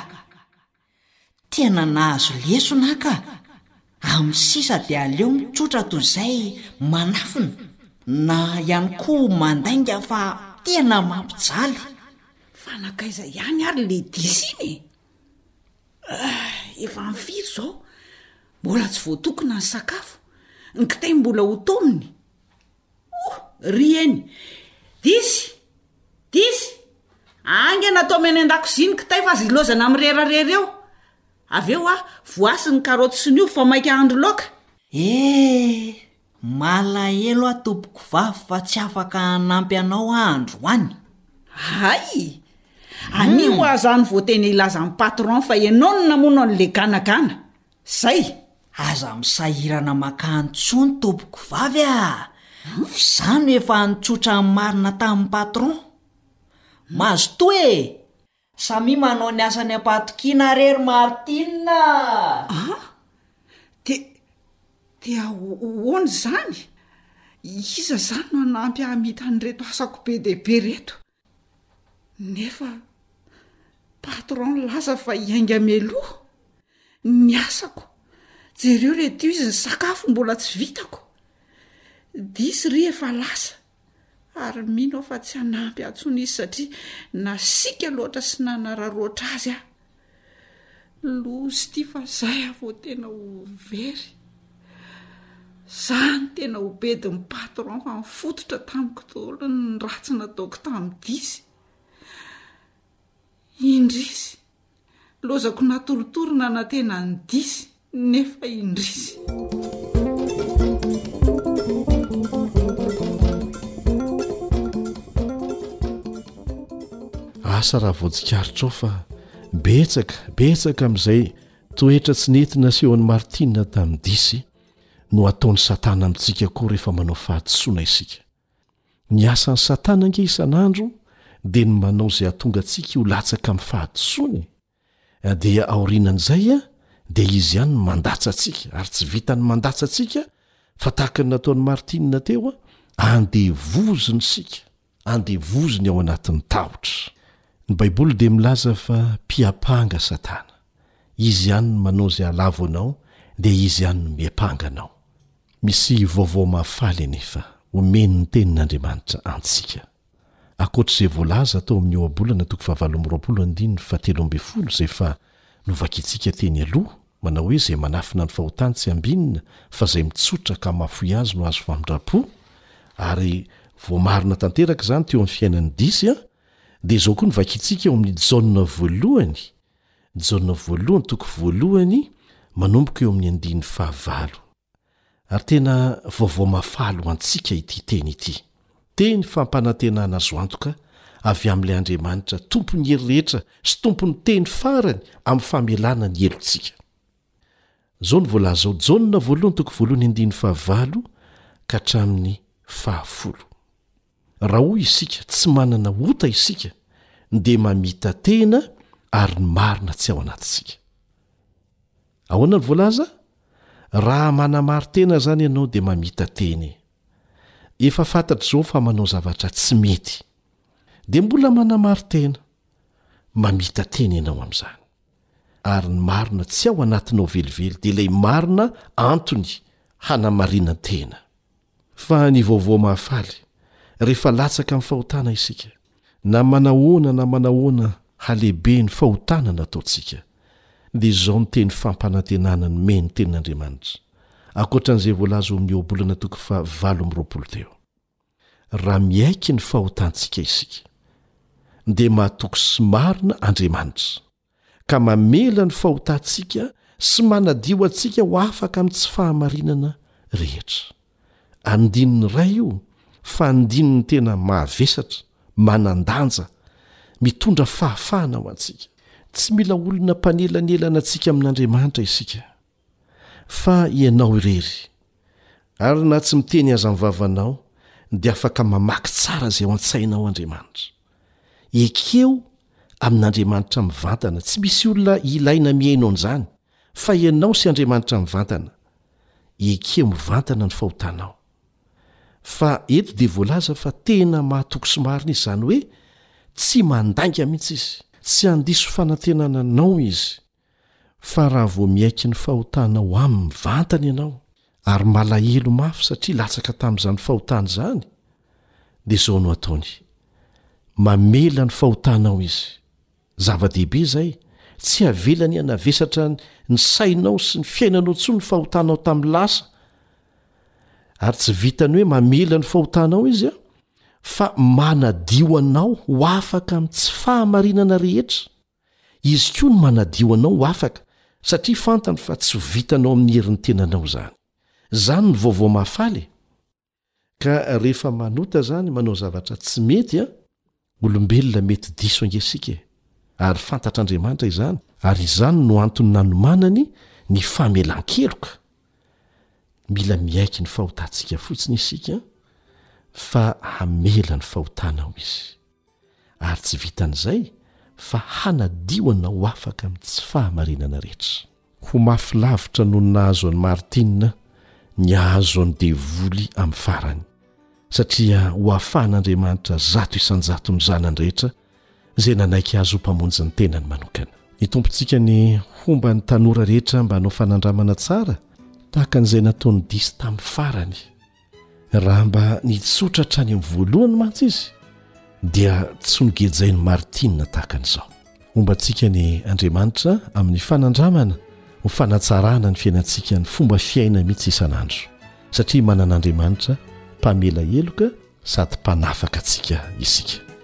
Tena nahazo lesona aho ka! Amin'ny sisa dia aleo mitsotra toy izay manafina na ihany koa mandainga fa tena mampijaly. Fa nankaiza ihany ary le dish iny e? Efa amin'ny firy izao? Mbola tsy voatokona ny sakafo. Ny kitay mbola ho tonony. Oh, ry eny! Dish! Dish! Aingana atao amy any an-dakozia ny kitay fa aza ilaozana mirerarera eo. Avy eo ah, voasy ny karaoty sy ny ovy fa maika ahandro laoka? Eh! Malahelo aho tompoko vavy fa tsy afaka hanampy anao aho androany. Hay! Anio ah zany vao tena hilaza ny patron fa ianao no namono an'le ganagana. Zay! Aza misahirana makà intsony tompoko vavy a! F'izaho no efa nitsotra ny marina tamin'ny patron. Mazotoa e! Samia manao ny asany am-pahatokiana re ry Martine a! An? Te, te ahoana izany? Iza izany no hanampy ahy hamita an'ireto asako be dia be ireto? Nefa patron nilaza fa hiainga mialoha ny asako. Jereo ry Etiz ny sakafo mbola tsy vitako. Diso ry efa lasa. ary mino aho fa tsy hanampy ahy intsony izy satria nasiaka loatra sy nanararoatra azy aho. Loza ity fa izay aho vao tena ho very. Izaho no tena ho bedin'ny patron fa nifototra tamiko daholo ny ratsy nataoko tamin'ity izy. Indrisy! Lozako natoritory nanantena ny disy nefa indrisy. asa raha voajikaritrao fa betsaka betsaka amin'izay toetra tsy nety nasehon'i martina tamin'ny disy no ataon'i satana amintsika koa rehefa manao fahadisoana isika Ny asan'i Satana ange isan'andro dia ny manao izay hahatonga antsika ho latsaka amin'ny fahadisoana e! dia aorianan'izay dia izy ihany no mandatsa antsika ary tsy vitan'ny mandatsa antsika fa tahaka ny nataon'i Martina teo andevoziny isika, andevoziny ao anatin'ny tahotra. Ny Baiboly dia milaza fa mpiampanga Satana, izy ihany no manao izay halavo anao dia izy ihany no miampanga anao. Misy vaovao mahafaly anefa omen'ny Tenin'Andriamanitra antsika. Ankoatr'izay voalaza tao amin'ny Ohabolana toko fahavalo amby roapolo andininy fahatelo ambin'ny folo izay efa novakintsika teny aloha, manao hoe izay manafina ny fahotany tsy ambinina fa izay mitsotra ka mahafoy azy no azo famindram-po, ary voamarina tanteraka izany teo amin'ny fiainan'i Disia, dia izao koa novakintsika ao amin'ny Jaona voalohany, Jaona voalohany toko voalohany manomboka eo amin'ny andininy fahavalo. Ary tena vaovao mahafaly ho antsika ity teny ity. Teny fampanantenana azo antoka avy amin'ilay Andriamanitra tompon'ny hery rehetra sy tompon'ny teny farany amin'ny famelana ny helontsika. Izao no voalaza ao Jaona voalohany toko voalohany andininy fahavalo ka hatramin'ny fahafolo. Raha hoy isika tsy manana ota isika dia mamita tena ary ny marina tsy ao anatintsika. Ahoana no voalaza? Raha manamari-tena izany ianao dia mamita tena. Efa fantatr'izao fa manao zavatra tsy mety. Dia mbola manamari-tena. Mamita tena ianao amin'izany. Ary ny marina tsy ao anatinao velively dia ilay marina antony hanamarinan-tena. Fa ny vaovao mahafaly, rehefa latsaka amin'ny fahotana isika, na manahoana na manahoana halehibe ny fahotana nataontsika, dia izao ny teny fampanantenana nomen'ny Tenin'Andriamanitra, ankoatra an'izay voalaza ao amin'ny Ohabolana toko faha valo amby roapolo teo, Raha miaiky ny fahotantsika isika, dia mahatoky sy marina Andriamanitra. ka mamela ny fahotantsika sy manadio antsika ho afaka amin'ny tsy fahamarinana rehetra. Andininy iray io fa andininy tena mahavesatra, manan-danja, mitondra fahafahana ho antsika. Tsy mila olona mpanelanelana antsika amin'Andriamanitra isika. Fa ianao irery. Ary na tsy miteny aza ny vavanao, dia afaka mamaky tsara izay ao an-tsainao Andriamanitra. Ekeo amin'Andriamanitra mivantana, tsy misy olona ilaina mihaino an'izany, fa ianao sy Andriamanitra mivantana. Ekeo mivantana ny fahotanao. Fa eto dia voalaza fa tena mahatoky sy marina Izy, izany hoe tsy mandainga mihitsy Izy. Tsy handiso fanantenana anao Izy. Fa raha vao miaiky ny fahotana ao aminy mivantana ianao ary malahelo mafy satria latsaka tamin'izany fahotana izany, dia izao no ataony, mamela ny fahotanao izy. Zava-dehibe izay, tsy avelany hanavesatra ny sainao sy ny fiainanao intsony ny fahotanao tamin'ny lasa. Ary tsy vitan'ny hoe mamela ny fahotanao izy, fa manadio anao ho afaka amin'ny tsy fahamarinana rehetra. Izy koa no manadio anao ho afaka satria fantany fa tsy ho vitanao amin'ny herin'ny tenanao izany. Izany no vaovao mahafaly e! Ka rehefa manota izany, manao zavatra tsy mety an! olombelona mety diso ange isika e! ary fantatr'Andriamanitra izany, ary izany no antony nanomanany ny famelan-keloka, mila miaiky ny fahotantsika fotsiny isika fa hamela ny fahotanao izy. ary tsy vitan'izay fa hanadio anao ho afaka amin'ny tsy fahamarinana rehetra. Ho mafy lavitra noho ny nahazo an'i Martina ny hahazo an'i devoly amin'ny farany, satria ho afahan'Andriamanitra zato isan-jaton'ny zanany rehetra izay nanaiky Azy ho Mpamonjin'ny tenany manokana. Ny Tompontsika ny homba ny tanora rehetra mba hanao fanandramana tsara tahaka an'izay nataon'i Dys tamin'ny farany. Raha mba nitsotra hatrany amin'ny voalohany mantsy izy dia tsy nogejain'i Martina tahaka an'izao. Homba antsika anie Andriamanitra amin'ny fanandramana ho fanatsarana ny fiainantsika ny fomba fiaina mihitsy isan'andro satria manana Andriamanitra mpamela heloka sady mpanafaka antsika isika.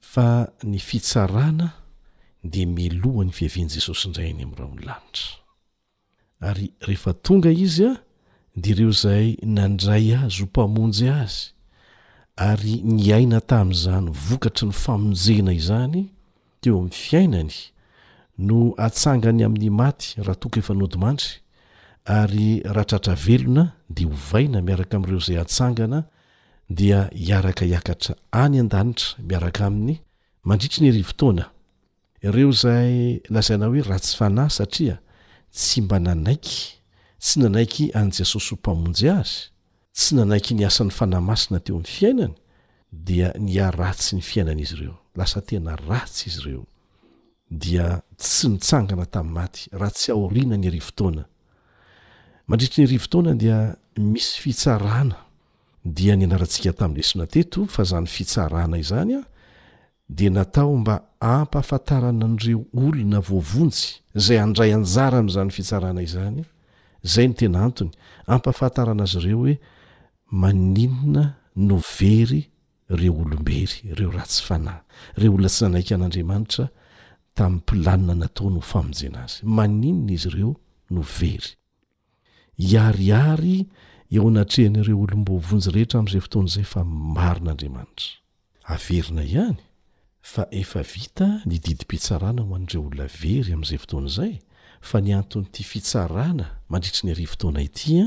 Fa ny fitsarana dia mialoha ny fiavian'i Jesosy indray any amin'ny rahon'ny lanitra. Ary rehefa tonga Izy, dia ireo izay nandray Azy ho Mpamonjy azy ary niaina tamin'izany vokatry ny famonjena izany teo amin'ny fiainany no hatsangany amin'ny maty raha toa ka efa nodimandry, ary raha tratra velona dia hovaina miaraka amin'ireo izay hatsangana dia hiaraka hiakatra any an-danitra miaraka aminy mandritry ny rivotaona ireo izay lazaina hoe ratsy fanahy satria tsy mba nanaiky tsy nanaiky an'i Jesosy ho mpamonjy azy, tsy nanaiky ny asan'ny Fanahy Masina teo amin'ny fiainany, dia niharatsy ny fiainan'izy ireo. Lasa tena ratsy izy ireo. Dia tsy nitsangana tamin'ny maty raha tsy aoriana ny rivotaona. Mandritry ny rivotaona dia misy fitsarana dia nianarantsika tamin'ny lesona teto fa izany fitsarana izany dia natao mba hampahafantarana an'ireo olona voavonjy izay handray anjara amin'izany fitsarana izany izay no tena antony hampahafantarana azy ireo hoe maninona no very ireo olombery ireo ratsy fanahy ireo olona tsy nanaika an'andriamanitra tamin'ny mpilanina nataony ho famonjena azy maninona izy ireo no very hiharihary eo anatrehan'ireo olom-boavonjy rehetra amin'izay fotoana izay fa marina Andriamanitra. Averina ihany fa efa vita ny didim-pitsarana ho an'ireo olona very amin'izay fotoana izay fa ny anton'ity fitsarana mandritry ny arivo taona ity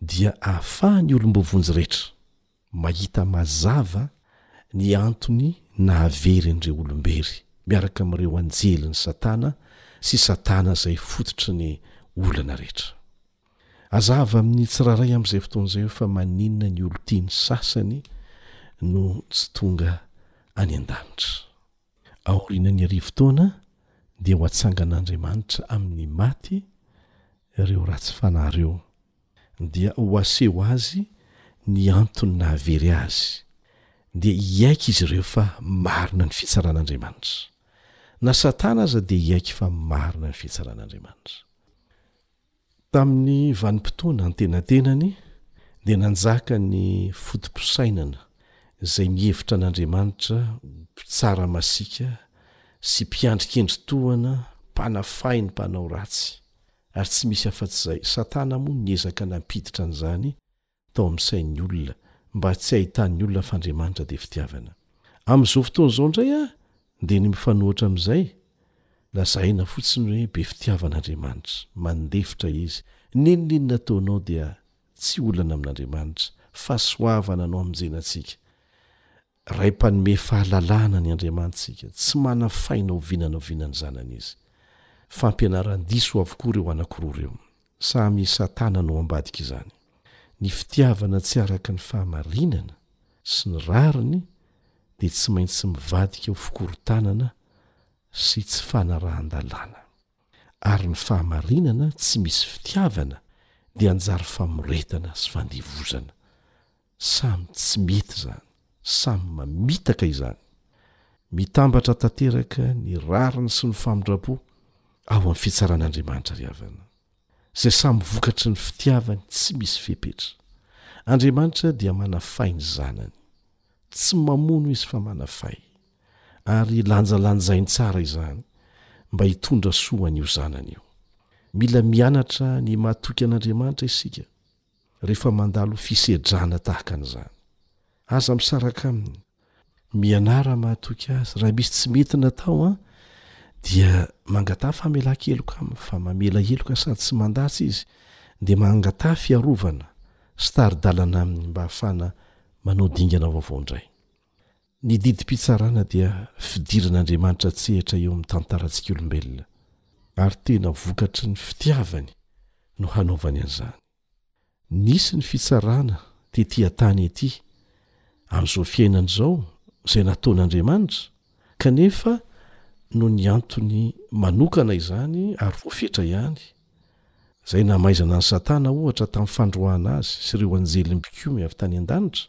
dia hahafahan'ny olom-boavonjy rehetra, Mahita mazava ny antony nahavery an'ireo olom-bery, miaraka amin'ireo anjelin'i Satana sy Satana izay fototry ny olana rehetra. Hazava amin'ny tsirairay amin'izay fotoana izay fa maninona ny olon-tiany sasany no tsy tonga any an-danitra. Aorian'ny arivo taona dia ho atsangan'Andriamanitra amin'ny maty ireo ratsy fanahy ireo, dia ho aseho azy ny antony nahavery azy, dia hiaiky izy ireo fa marina ny fitsaran'Andriamanitra. Na Satana aza dia hiaiky fa marina ny fitsaran'Andriamanitra. Tamin'ny vanim-potoana antenatenany, dia nanjaka ny foto-pisainana izay mihevitra an'Andriamanitra ho mpitsara masiaka sy mpiandry kendri-tohana mpanafahy ny mpanao ratsy, ary tsy misy afa-tsy izay, Satana moa niezaka nampiditra an'izany tao amin'ny sain'ny olona mba tsy hahitan'ny olona fa Andriamanitra dia fitiavana. Amin'izao fotoana izao indray aho dia ny mifanohitra amin'izay, lazaina fotsiny hoe be fitiavana Andriamanitra, mandefitra Izy, n'inon'inona ataonao dia tsy olana amin'Andriamanitra, fahasoavana no hamonjena antsika. Ray mpanome fahalalana ny Andriamanitsika, tsy manafaina oviana na oviana ny zanany Izy. Fampianaran-diso avokoa ireo anankiroa ireo. Samy i Satana no ambadika izany. Ny fitiavana tsy araka ny fahamarinana sy ny rariny dia tsy maintsy mivadika ho fikorontanana sy tsy fanarahan-dalàna. Ary ny fahamarinana tsy misy fitiavana dia hanjary famoretana sy fandevozana. Samy tsy mety izany, samy mamitaka izany. Mitambatra tanteraka ny rariny sy ny famindram-po ao amin'ny fitsaran'Andriamanitra ry havana, izay samy vokatry ny fitiavany tsy misy fepetra. Andriamanitra dia manafay ny zanany. Tsy mamono izy fa manafay, ary lanjalanjainy tsara izany mba hitondra soa an'io zanany io. Mila mianatra ny mahatoky an'Andriamanitra isika. rehefa mandalo fisedrana tahaka an'izany. Aza misaraka aminy. Mianara mahatoky azy. Raha misy tsy mety natao an, dia mangataha famelan-keloka aminy fa mamela heloka sady tsy mandatsa izy, dia mangataha fiarovana sy tari-dalana aminy mba hahafahana manao dingana vaovao indray. Ny didim-pitsarana dia fidiran'Andriamanitra an-tsehatra eo amin'ny tantarantsika olombelona, ary tena vokatry ny fitiavany no hanaovany an'izany. Nisy ny fitsarana tetỳ an-tany etỳ, amin'izao fiainana izao, izay nataon'Andriamanitra, kanefa noho ny antony manokana izany ary voafetra ihany, izay namaizana an'i Satana, ohatra, tamin'ny fandroahana azy sy ireo anjeliny mpikomy avy tany an-danitra.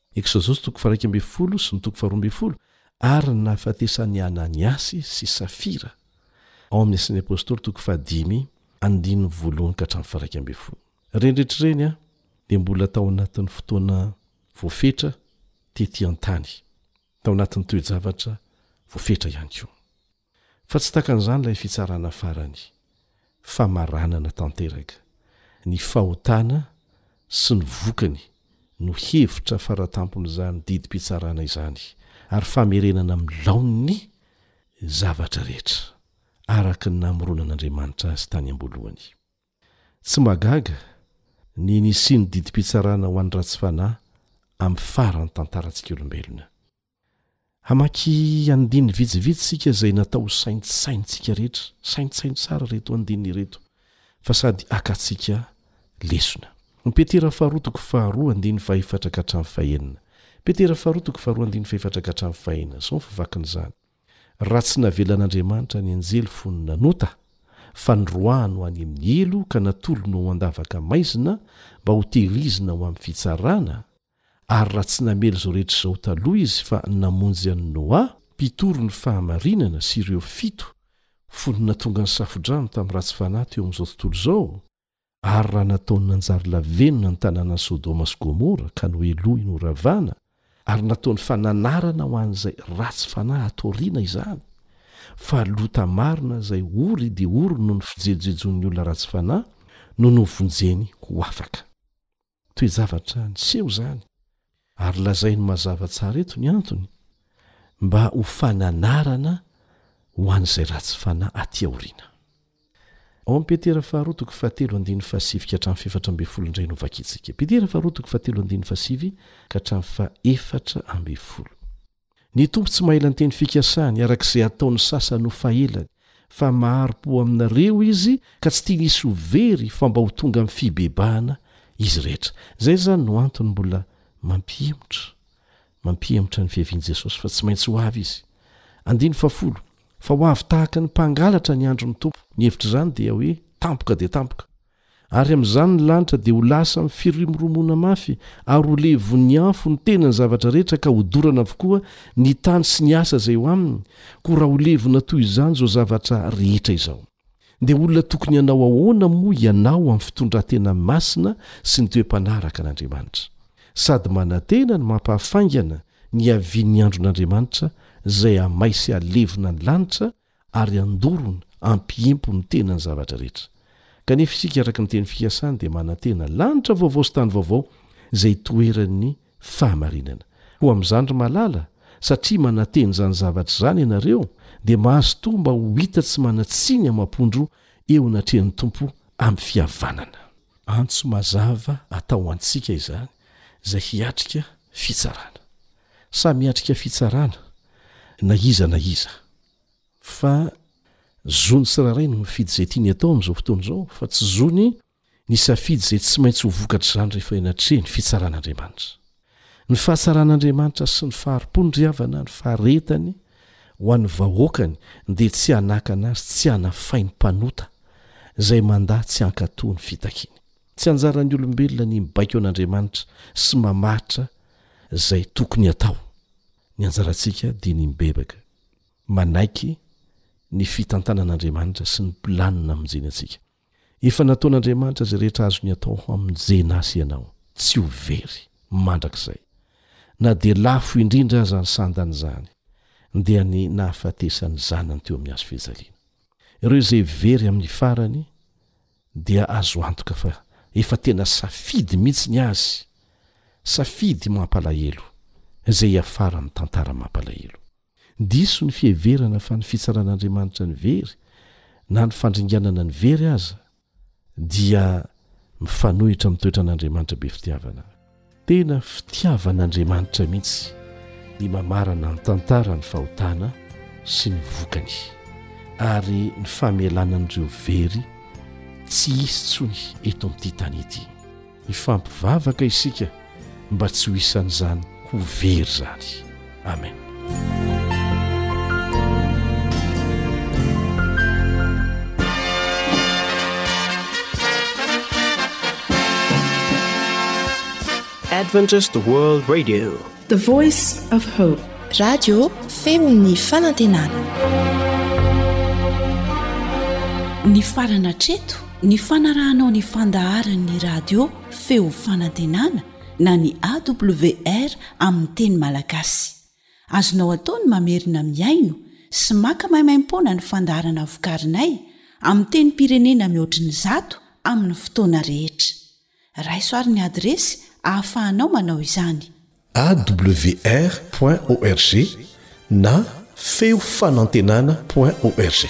Eksodosy toko faharaika ambin'ny folo sy ny toko faharoa ambin'ny folo ary ny nahafatesan' i Ananiasy sy Safira, ao amin' ny Asan' ny Apôstôly toko fahadimy andininy voalohany ka hatramin'ny faharaika ambin'ny folo. Ireny rehetra ireny dia mbola tao anatin' ny fotoana voafetra tety an-tany, tao anatin' ny toe-javatra voafetra ihany koa. Fa tsy takan'izany ilay fitsarana farany. Famaranana tanteraka. Ny fahotana sy ny vokany no hevitra faratampon'izany didim-pitsarana izany, ary famerenana amin'ny laoniny ny zavatra rehetra, araka ny namoronan'Andriamanitra azy tany am-boalohany. Tsy mahagaga ny nisian'ny didim-pitsarana ho an'ny ratsy fanahy amin'ny faran'ny tantarantsika olombelona. Hamaky andininy vitsivitsy isika izay natao ho saintsaintsika rehetra. Saintsaino tsara ireto andininy ireto fa sady akantsika lesona. Ny Petera faharoa toko faharoa andininy fahefatra ka hatramin'ny fahenina. Petera faharoa toko faharoa andininy fahefatra ka hatramin'ny fahenina. Izao ny favakin'izany, Raha tsy navelan'Andriamanitra ny anjely fony nanota, fa noroahany ho any amin'ny helo ka natolony ho an-davaka maizina mba ho tehirizina ho amin'ny fitsarana, Ary raha tsy namely izao rehetra izao taloha izy fa namonjy an'i Noa, mpitory ny fahamarinana sy ireo fito fony natonga ny Safodrano tamin'ny ratsy fanahy teo amin'izao tontolo izao, ary raha nataony nanjary lavenona ny tanànan'i Sodoma sy Gomora ka nohelohiny ho ravana, ary nataony fananarana ho an'izay ratsy fanahy ato aoriana izany, fa lota marina izay ory dia ory noho ny fijejojejon'ny olona ratsy fanahy no novonjeny ho afaka. Toe-javatra niseho izany, ary lazainy mazava tsara eto ny antony, mba ho fananarana ho an'izay ratsy fanahy aty aoriana. Ao amin'ny Petera faharoa toko fahatelo andininy fahasivy ka hatramin'ny fahefatra ambin'ny folo indray no vakintsika. Petera faharoa toko fahatelo andininy fahasivy ka hatramin'ny fahefatra ambin'ny folo. Ny Tompo tsy maela ny teny fikasany, araka izay ataon'ny sasany ho fahelany, fa mahari-po aminareo Izy ka tsy tiany hisy ho very fa mba ho tonga amin'ny fibebahana izy rehetra. Izay izany no antony mbola mampihemotra, mampihemotra ny fiavian'i Jesosy, fa tsy maintsy ho avy Izy. Andininy fahafolo, Fa ho avy tahaka ny mpangalatra ny andron'ny Tompo. Ny hevitr'izany dia hoe tampoka dia tampoka. Ary amin'izany ny lanitra dia ho lasa mifirimoromona mafy, ary ho levon'ny afo ny tena ny zavatra rehetra ka hodorana avokoa ny tany sy ny asa izay eo aminy, koa raha ho levona toy izany izao zavatra rehetra izao. Dia olona tokony hanao ahoana moa ianao amin'ny fitondran-tena masina sy ny toe-panahy araka an'Andriamanitra? Sady manantena ny mampahafaingana ny hiavian'ny andron'Andriamanitra izay hamay sy halevona ny lanitra ary andorony hampiempo ny tena ny zavatra rehetra. Kanefa isika araka ny teny fikasany dia manantena lanitra vaovao sy tany vaovao izay hitoeran'ny fahamarinana. Koa amin'izany ry malala, satria manantena izany zavatra izany ianareo dia mahazotoa mba ho hita tsy manan-tsiny amam-pondro eo anatrehan'ny Tompo amin'ny fihavanana. Antso mazava atao ho antsika izany izay hiatrika fitsarana. Samy miatrika fitsarana na iza na iza fa zon'ny tsirairay no mifidy izay tiany atao amin'izao fotoana izao fa tsy zony ny safidy izay tsy maintsy ho vokatr'izany rehefa eny an-treny fitsaran'Andriamanitra. Ny fahatsaran'Andriamanitra sy ny fahari-pony ry havana ny faharetany ho an'ny vahoakany dia tsy hanakana azy tsy hanafay ny mpanota izay mandà tsy hankatò ny fitakiany. Tsy anjaran'ny olombelona ny mibaiko an'Andriamanitra sy mamaritra izay tokony hatao. Ny anjarantsika dia ny mibebaka, manaiky ny fitantanan'Andriamanitra sy ny planiny namonjeny antsika. Efa nataon'Andriamanitra izay rehetra azony atao hamonjena Azy hianao, tsy ho very mandrakizay. Na dia lafo indrindra aza ny sandan'izany, dia ny nahafatesan'ny Zanany teo amin'ny hazo fijaliana. Ireo izay very amin'ny farany, dia azo antoka fa efa tena safidy mihitsy ny azy, safidy mampalahelo izay hiafaran'ny tantara mampalahelo. Diso ny fiheverana fa ny fitsaran'Andriamanitra ny very, na ny fandringanana ny very aza, dia mifanohitra amin'ny toetran'Andriamanitra be fitiavana. Tena fitiavan'Andriamanitra mihitsy ny mamarana ny tantaran'ny fahotana sy ny vokany, ary ny famelana an'ireo very tsy hisy intsony eto amin'ity tany ity. Mifampivavaka isika mba tsy ho isan'izany ho very izany. Amen. Adventist World Radio, the voice of hope. Radio Femon'ny Fanantenana. Ny farana treto ny fanarahanao ny fandaharan'ny radio Feo Fanantenana na ny AWR amin'ny teny malagasy. Azonao atao ny mamerina mihaino sy maka maimaimpoana ny fandaharana vokarinay amin'ny tenim-pirenena mihoatry ny zato amin'ny fotoana rehetra. Raiso àry ny adiresy ahafahanao manao izany. awr point org na feo fanantenana point org.